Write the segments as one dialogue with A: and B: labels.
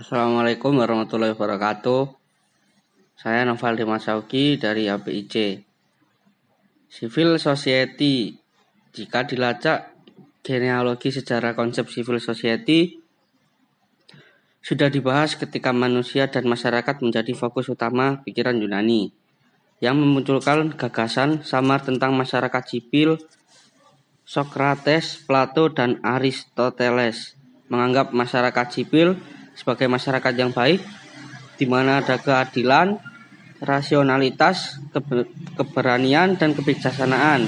A: Assalamualaikum warahmatullahi wabarakatuh. Saya Noval Dimasauki dari APIC. Civil Society. Jika dilacak genealogi sejarah konsep civil society sudah dibahas ketika manusia dan masyarakat menjadi fokus utama pikiran Yunani yang memunculkan gagasan samar tentang masyarakat sipil Socrates, Plato, dan Aristoteles menganggap masyarakat sipil sebagai masyarakat yang baik, di mana ada keadilan, rasionalitas, keberanian, dan kebijaksanaan.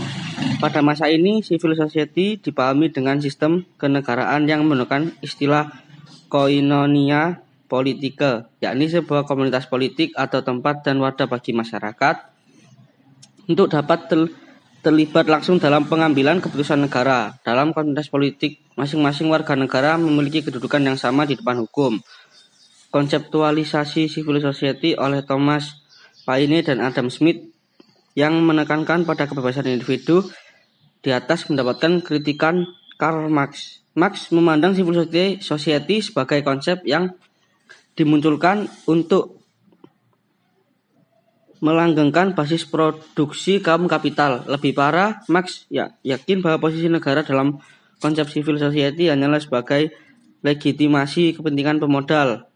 A: Pada masa ini, civil society dipahami dengan sistem kenegaraan yang menggunakan istilah koinonia politika, yakni sebuah komunitas politik atau tempat dan wadah bagi masyarakat untuk dapat terlibat langsung dalam pengambilan keputusan negara. Dalam konteks politik, masing-masing warga negara memiliki kedudukan yang sama di depan hukum. Konseptualisasi civil society oleh Thomas Paine dan Adam Smith yang menekankan pada kebebasan individu di atas mendapatkan kritikan Karl Marx. Marx memandang civil society sebagai konsep yang dimunculkan untuk melanggengkan basis produksi kaum kapital. Lebih parah, Marx ya, yakin bahwa posisi negara dalam konsep civil society hanyalah sebagai legitimasi kepentingan pemodal.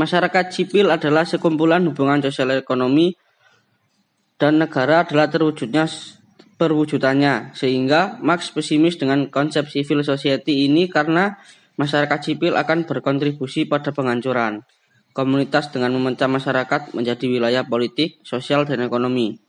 A: Masyarakat sipil adalah sekumpulan hubungan sosial ekonomi dan negara adalah terwujudnya perwujudannya. Sehingga Marx pesimis dengan konsep civil society ini karena masyarakat sipil akan berkontribusi pada penghancuran komunitas dengan memecah masyarakat menjadi wilayah politik, sosial, dan ekonomi.